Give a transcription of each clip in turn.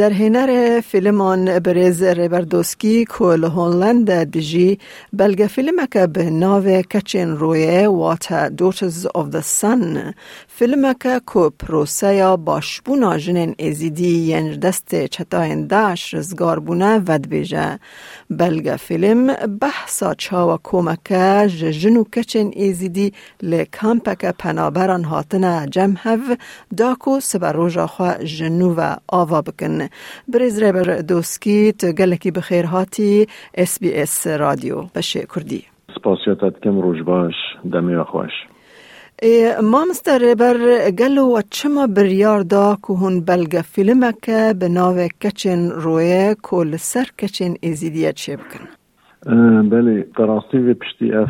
در هنر فیلمان برز ریبردوسکی کل هولند دجی بلگه فیلم که به ناو کچین رویه وات دوترز of the sun فیلم که کو پروسه باشبونا جنین ازیدی ینج دست چتاین داش رزگار بونه ود بیجه. بلگه فیلم بحثا چاوا کومکه جنو کچین ازیدی لکامپک پنابران هاتنه جمهو داکو سبروجا خواه جنو و آوا بکن. بریز ریبر دوسکی تو گلکی بخیر هاتی اس بی اس رادیو. بشه کردی. سپاسیاتت کم روش باش دمی خوش. ما مستر ریبر گلو و چما بریار دا که هون بلگه فیلمه که به ناو کچن رویه کل سر کچن ازیدیت چه بکن؟ بله دراستی و پشتی اف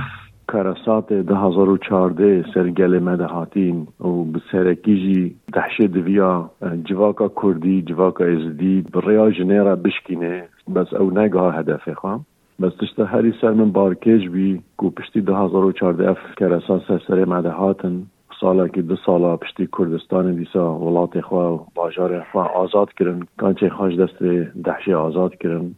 کراسات ده هزار و چارده سرگل مدهاتین و بسرکی جی دحشه دویا جواکا کردی جواکا ازدی بریا جنیرا بشکینه. بس او نگاه هدف خوام بس تشتا هری سر من بارکیج بی کو پشتی ده هزار و چارده اف کراسات سر سر مدهاتن سالا که دو سالا پشتی کردستان دیسا ولات خواه و باجار خواه آزاد کرن. کانچه خواش دست دحشه آزاد کرن.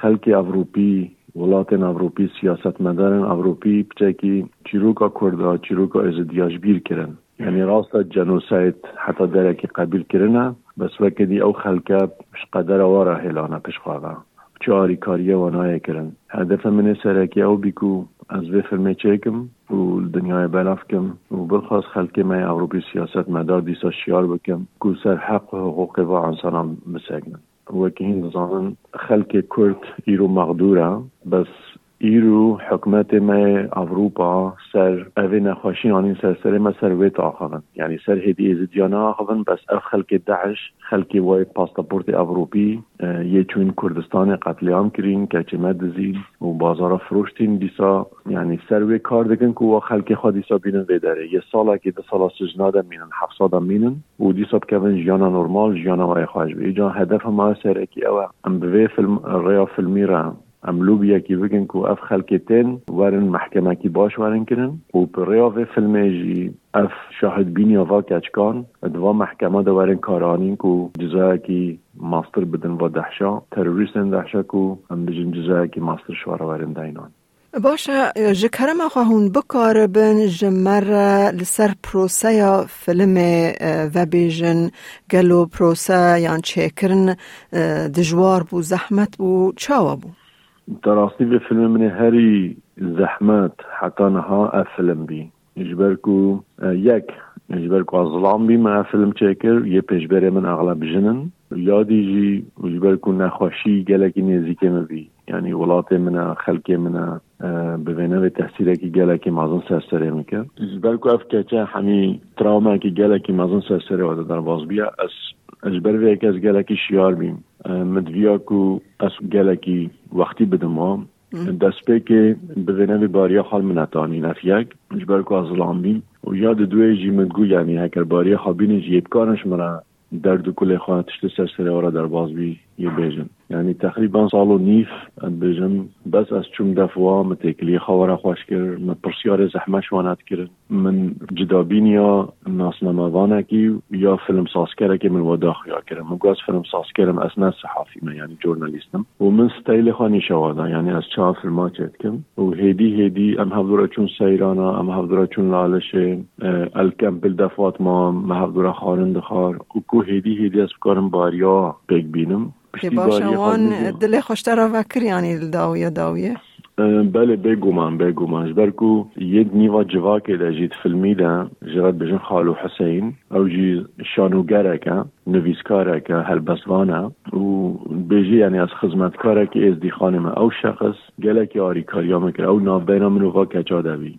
خلق اروپی ولاتن اروپی سیاستمدارن اروپی بچکی چیروکا چیروکا ازدیاج بیر کرن. یعنی راست جنوساید حتی درکی قبیل کرنه بس وکدی او خلکه پش قدر وارا هلانا پش خواها چاری کاریه وانای کرن هدف من سرکی او بیکو از وی فیلم چکم و دنیای بلافکم و خلکی من اروپی سیاست مدار دیسا شیار بکم کو حق و حقوق و انسانان وكين هندزانن خلق کورت يرو و بس ایرو حکمت ما اوروپا سر اوی نخواشی آنین سر سر ما سر ویت آخوان. یعنی سر هدی از دیانا آخوان بس اف خلق داعش خلق وای پاسپورت اوروپی یه چون کردستان قتلیام کرین که چه مدزین و بازار فروشتین دیسا. یعنی سر وی کار دکن که و خلق خود دیسا بینن ویداره یه سالا که ده سالا سجناده مینن هفت مینن و دیسا بکوین جیانا نورمال جیانا وای خواهش بی. هدف ما سر اکی او ام به فیلم ریا فیلمی را عملو کی بگن کو اف خلکتن ورن محکمه کی باش ورن کنن. و بریا و فیلم جی اف شاهد بینی آوا کچکان. دوا محکمه دا ورن کارانین کو جزا کی ماستر بدن و دحشا تروریستن دحشا کو هم بجن جزا کی ماستر شوارا ورن داینان. باشه جکرم خواهون بکار بن جمر لسر پروسه یا فیلم و بیجن گلو پروسه یا چیکرن دجوار بو زحمت بو چاوا بو. تراستی به فیلم من هری زحمت حتی نها افلم بی. اجبرکو یک اجبرکو ظلام بی ما فیلم چکر یه پیشبره من اغلب جنن یادی جی اجبرکو نخوشی گلکی نزیک بی. یعنی ولات من خلق من ببینه به تحصیل که گلکی مازن سرسره می‌کرد اجبرکو اف کچه همی تراما که گلکی مازن سرسره و در باز بیا. از اجبر یک از گلکی شیار بیم. مدویا کو از گلکی وقتی بدم دست به که ببینه به باریا خال منتانی نفیک اجبر کو از بیم و یاد دوی جی مدگو یعنی هکر باریا خابین جیب کارش مرا درد کل خانه تشت سرسره را در باز بی. یه بیجن. یعنی تقریبا سال و نیف بس از چون دفوا متکلی خوارا خوش کرد من پرسیار زحمش وانت کرد. من جدابین یا ناس نموانه کی یا فیلم ساز کرده که من ودا خیا کرد من گاز فیلم ساز کردم از نه صحافی من یعنی جورنالیستم. و من ستایل خانی شوادا یعنی از چه فیلم چت کم. و هیدی هیدی ام هفدورا چون سیرانا ام هفدورا چون لالش الکمپل دفات ما مهفدورا خارند خار و کو هیدی هیدی از بکارم باریا بگ که باشه وان دل خوشتر را وکر یعنی داویه؟ داویه بله بگومان بگومان. برکو یه نیوا جوا که ده جید فیلمی ده جرات بجن خالو حسین. او جی شانوگره که نویسکاره که هلبسوانه و بیجی یعنی از خدمتکاره که از دی خانمه. او شخص گله که آری کاریا میکره او ناف بینا منو غا کچاده بی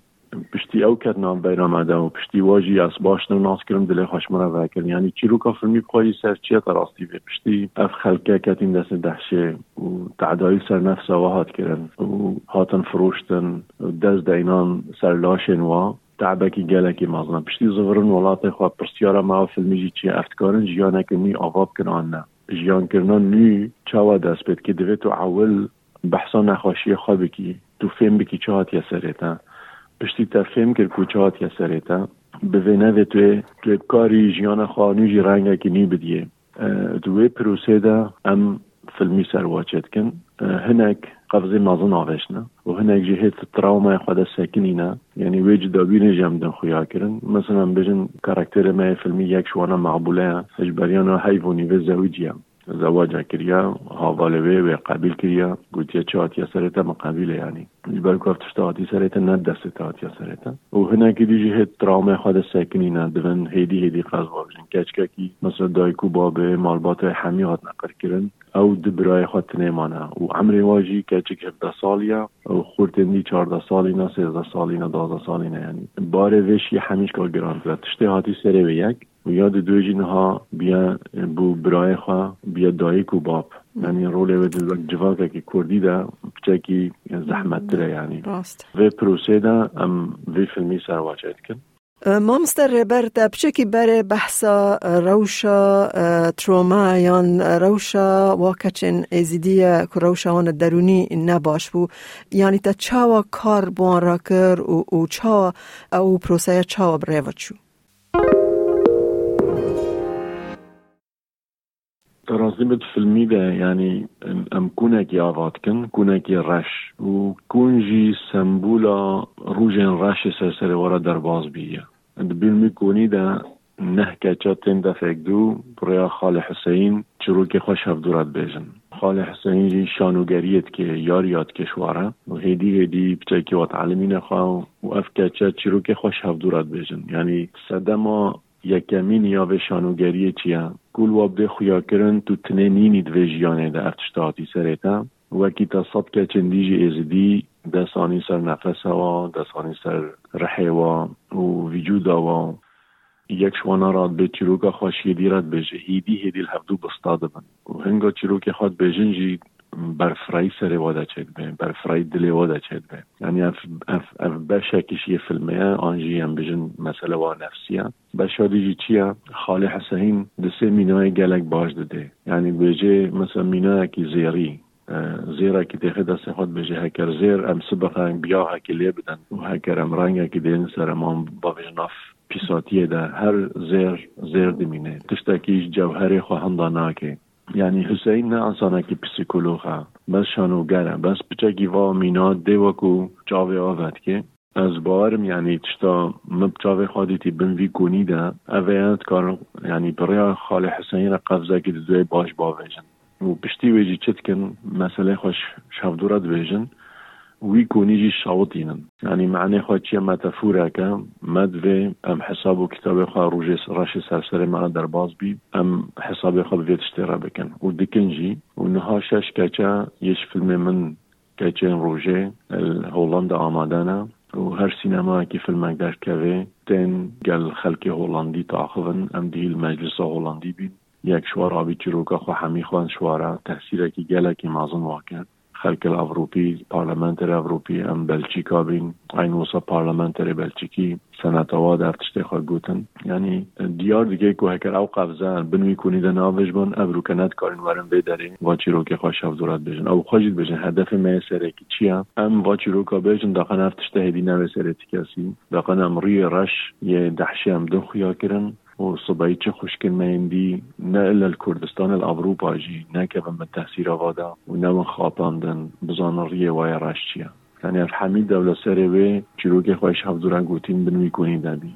پشتی او کت نام بین آمده و پشتی واجی از باشن ناس کرم دل خوشمره وکر یعنی چی رو که فیلمی قایی سر؟ چیه تراستی به پشتی؟ اف خلکه کتیم دست دهشه و تعدایی و هات کرن و هاتن فروشتن و دست دینان سر لاشن و تعبکی گلکی مازنه. پشتی زورن ولات پرسیارا ما فیلمی جی چی افتکارن جیانه که می آواب کنان نه. جیان کرنان نی چاوا دست بید که دوی تو اول بحثا نخواشی خواه بکی تو فیلم بکی چه هات سریتا پشتی تا کرد بوینه و توی توی کاری جیان خانوی رنگه که نی بدیه. دوی پروسه ده ام فیلمی سرواچت کن. هنک قفزه مازن آوشنه و هنک جهت تراوما خود سکنینه یعنی ویج دابین جمدن خویا کرن. مثلا بجن کاراکتر ما فیلمی یک شوانا مقبوله اجبریانا حیوانی و زویجی هم زواج کریا حواله و قبیل کریا گوتیا چه آتیا سرتا مقابل یعنی. جبر گفت تشتا آتی سرتا نه دست تا آتیا سرتا و هنا که دیجی هید تراومه خود سکنی نه دون هیدی هیدی قضوا بجن کچکا کی مثلا دایکو باب مالبات همی هات نقر کرن. او دبرای خود تنیمانه. و عمر واجی کچک 17 سالیا او خورتندی 14 سالینا 13 سالینا 12 سالینا یعنی. بار وشی همیش کار گران تشته هاتی سره و یک. و یاد دو جنها بیا بو برای خواه بیا دایک و باب. یعنی رول و جواکه که کردی ده بچه زحمت داره یعنی. راست. و پروسه ده ام وی فیلمی سرواچه کن. ما مستر ربر ده بچه بره بحثا روشا تروما یان روشا واکچن ازیدی که روشا وان درونی نباش بو. یعنی تا چاوا کار بان را کر و, و چاوا او پروسه چاوا بره وچو ترازمت فيلمي ده يعني ام كونك آوات كن كونك رش. و كونجي سمبولا روجن رش سرسر ورا درباز بيه بيلمي كوني ده نهكا چاتين ده فكدو بريا خال حسين چروك خوش هفدورات بيجن خال حسين جي شانوگريت که یاریات کشواره. و هیدی هیدی بچه که وات علمین خواه و افکا چه چروک خوش هفدورات بيجن يعني صدما یکمین یا به شانوگری چیه گول وابده خویا کرن تو تنه نینی دوی جیانه ده افتشتاتی سریتا وکی تا صد که چندیجی ازدی دستانی سر نفس و دستانی سر رحه و وجود و یک شوانا راد به چیروکا خوشی دیرد بجه. هیدی هیدی الهفدو بستاده بن. و هنگا چیروک جی برفرای سر وادا چید به برفرای دلی وادا چید به یعنی اف, اف, اف بشکش یه فیلمه آنجی هم بجن مسئله و نفسیه بشادی جی چیه خاله حسین دسه مینای گلک باش داده. یعنی بجه مثلا مینای کی زیری زیرا که تیخه دست خود بجه هکر زیر ام سبقه بیا هکی لی بدن. و هکر ام رنگ که دین سر ما با بجناف پیساتیه ده. هر زیر زیر دمینه تشتاکیش جوهر خواهند ناکه یعنی حسین نه انسانه که پسیکولوغه بس شانوگره بس بچه و مینا دیوکو جاوه آود که از بارم یعنی تشتا مبچاوه خادیتی بن وی گونی ده اویت کار یعنی برای خال حسین را قفزه که دوی باش باویجن و پشتی ویجی چت کن مسئله خوش شفدورت ویجن وی کنی جی شاوتینن یعنی معنی خود چیه متفوره که مد و ام حساب و کتاب خود روژه راش سرسر ما در باز بی ام حساب خود ویت اشترا بکن. و دکن جی و نها شش کچه یش فیلم من کچه روژه هولندا آمادانه و هر سینما که فیلم در کوه تن گل خلق هولندی تاخون ام دیل مجلس هولندی بین یک شوار آبی چروکا خو همی خوان شوارا تحصیل که گله که مازن واقع خلق الاوروپی پارلمنتر اوروپی ام بلژیکا بین. وسا پارلمنتر بلژیکی سنتوا در خود گوتن. یعنی دیار دیگه ابرو کنت کارین ورم بیداری واچی رو که خوش دورت بجن. او خوشید بجن. هدف می سره که چیه ام واچی رو که بجن. داخل افتشته هدی نوی سره کسی داخل ام روی رش یه دحشی هم دو خیا وصبيتش خشكن ميندي نا إلا الكردستان الأوروبا جي نا كبن من تهسير وادا ونا من خاطاندن بزانرية ويا راشتيا يعني الحمي دولة سريوي چروكي خواهش هفدورا قوتين بنوي كوني دابي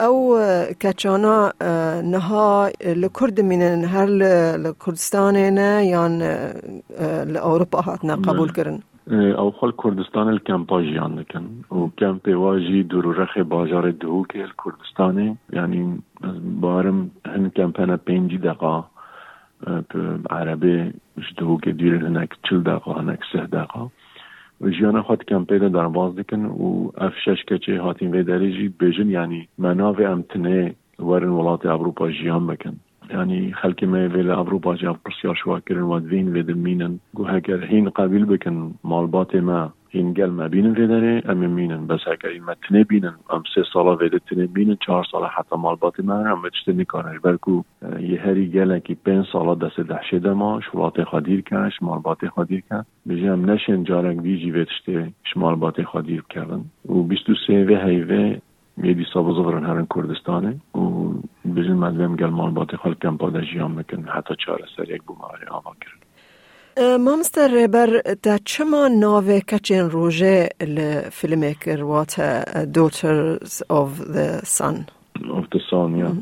او كاتشانا نها الكرد من هل الكردستان نه يان لأوروبا هاتنا قبول كرن او خل کردستان الکمپا جیان دکن. و کمپ واجی دور رخ باجار دهو که الکردستانه یعنی بارم هن کمپنا پینجی دقا عربه دهو که دیر هنک چل دقا هنک سه دقا. و جیان خود کمپی ده در باز دکن. و اف شش کچه هاتین و دریجی بیجن یعنی مناو امتنه ورن ولات اروپا جیان بکن. يعني خلق ما في أوروبا جاء برسيار شو كرن ودفين في دمينن جو هكر هين قابل بكن مالبات ما هين قال ما بينن في داري أم مينن بس هكر ما تني بينن أم سه سالة في تني بينن چهار سالة حتى مالبات ما هم تشتني كارش بلكو يهري قال كي بين سالة دست دحشة دما شولات خدير كاش مالبات خدير كاش بيجي هم نشن جارك بيجي في تشتي مالبات خدير كردن و 23 في هيفي میدی سابز ورن هرن کردستانه. و بجن مدویم گلمان باتی خال کم پاده جیان بکن. حتی چاره سر یک بوماری آما کرد. مامستر ریبر دا چما ناوه کچین روژه لفیلم کروات Daughters of the Sun of the Sun یا.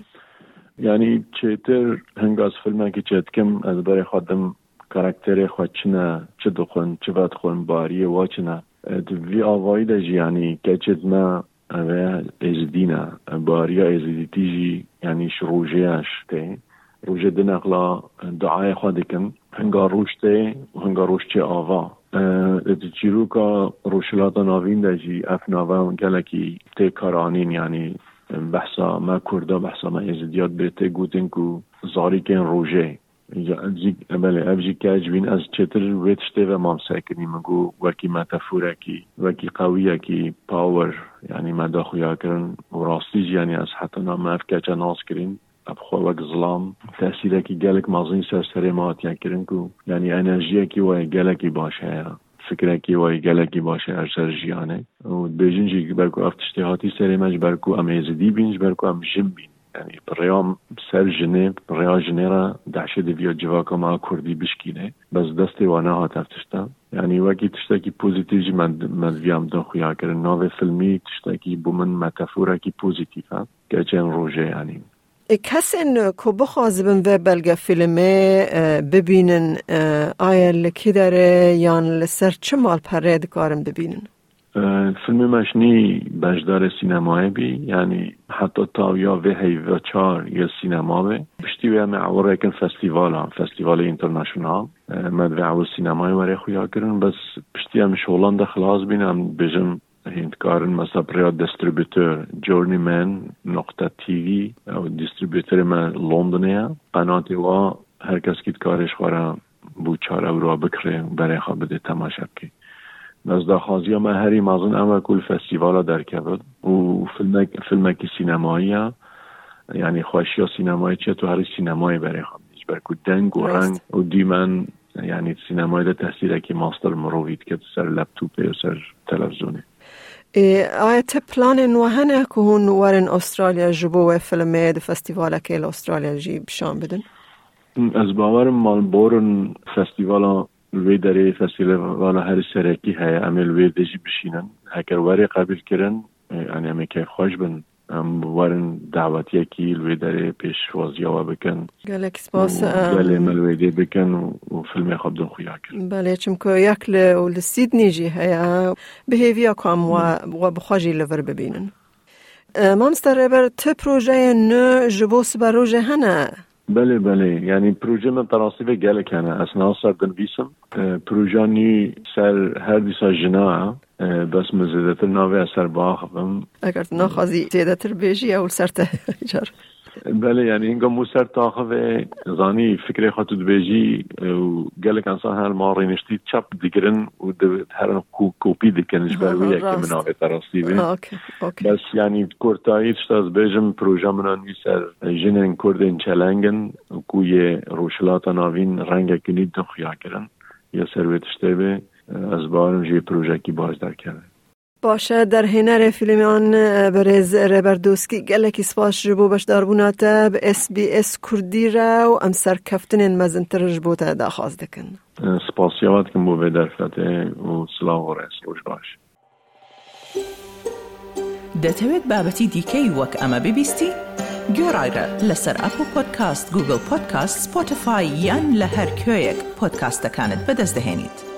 یعنی چیتر هنگ از فیلم که چیت کم از برای خودم کاراکتر خود چنه چه دخون چه ود خون باریه و چنه وی آوایی دا جی یعنی که چیت ما اوه ازدینه باریا ازدی تیجی یعنی شروجه ته روژه دنقلا دعای خود دکن۔ هنگا روش ته هنگا روش چه آوا۔ چیروکا روشلات ناوین دا جی اف ناوا گلکی ته کارانین یعنی بحثا ما کردا بحثا ما ازدیاد برته گوتن کو زاری کن روژه۔ بله کج بین از چطر ویتشته و مام سکنی مگو وکی متفوره کی وکی قویه کی پاور یعنی مدا خویا کرن و راستی یعنی از حتی نام اف کچا ناس کرین. اب خو وک ظلام تاثیر کی گلک مازین سر سر مات یا کرن کو. یعنی انرژی کی و گلکی باشه فکرکی وای گلکی باشه هر سر جیانه. و بیجین جی برکو افتشتهاتی سر مج برکو امیزدی بینج برکو ام جم بین یعنی را دعشه دیویا جواکا ما کردی بشکینه. بس دست وانه ها تفتشتا یعنی وکی پوزیتیو جی من من ویام دن خویا کرن ناوه فیلمی تشتاکی بومن متافورا کی پوزیتیفا. که چن روژه یعنی. کسین که بخوازبن و بلگه فیلمه ببینن آیا لکی داره یا لسر چه مال پرید کارم ببینن؟ فیلم مشنی بجدار سینمای بی یعنی حتی تاویا و هی و چار یا سینما بی پشتی و همه عوره کن فستیوال هم فستیوال اینترناشونال مد و عوض سینمای وره خویا کرن بس پشتی هم شغلان ده خلاص بینم. بجم هندکارن مثلا برای دیستریبیتور جورنی من نقطه تیوی او دیستریبیتور من لندنه قناتی و هر کس که کارش خواه بو چار اورا بکره برای خواه بده تماشا که نزد ما هری مازن اما کل فستیوالا در کبد و فیلم فیلمکی سینمایی یعنی خوشی سینمایی چه تو هر سینمایی برای خواه نیش برکو دنگ و رنگ و دیمن یعنی سینمایی ده تحصیل که ماستر مروید که سر لپتوپه و سر تلفزونه آیا ته پلان نوهنه که هون وارن استرالیا جبو فیلمه ده فستیوالا که استرالیا جی بشان بدن؟ از باورم مال بورن فستیوالا وی داره فستیوالا هر سرکی های عمل وی دجی بشینن. هکر واری قبل کرن یعنی همه که خوش بن ام وارن دعوتی کی لوی داره پیش وازیا بکن. گلک سپاس گله ملویده بکن و فیلم خواب دون خویا کرد بله چمکو یک لسیدنی جی هیا بهیویا کام و بخواجی لور ببینن. مامستر ریبر ته پروژه نو جبوس بروژه هنه. بله بله. یعنی پروژه من تراسیف گله کنه. اصلا سر دنویسم پروژه نی سر هر دیسا جنا بس مزیدتر ناوی اثر باخم اگر نخوازی زیدتر بیجی اول سر تهجار بله یعنی اینگا مو سر تاخه زانی فکر خاطر بیجی و گلک انسان هر ما رینشتی چپ دیگرن و هر کوپی دکنش بروی یک من ناوی تراستی بی بس یعنی کرتایی تشتاز بیجم پروژه منان سر جنن کردن چلنگن کوی روشلات ناوین رنگ کنید خیا کرن یا سرویتشته به از بارم جی پروژه کی باز در کرده. پاشە دەرهێنەرێ فیلمیان بەرێز ڕێبەردۆسکی گەلێکی سپاش بۆ بەشداربووناتە بە SسBS کوردیرە و ئەم سەرکەفتنێن مەزنترش بۆتە داخواز دەکەن سپاسیاواتکەم بۆ بێ دەرفەتێ و سلااو ڕێز ڕۆژ باش. دەتەوێت بابەتی دیکەی وەک ئەمە ببیستی؟ گۆڕایرە لەسەر ئەپ و پۆدکاست گوگل پۆدکاست سپۆتفاای یان لە هەر کوێیەک پۆدکاستەکانت بەدەستدەێنیت.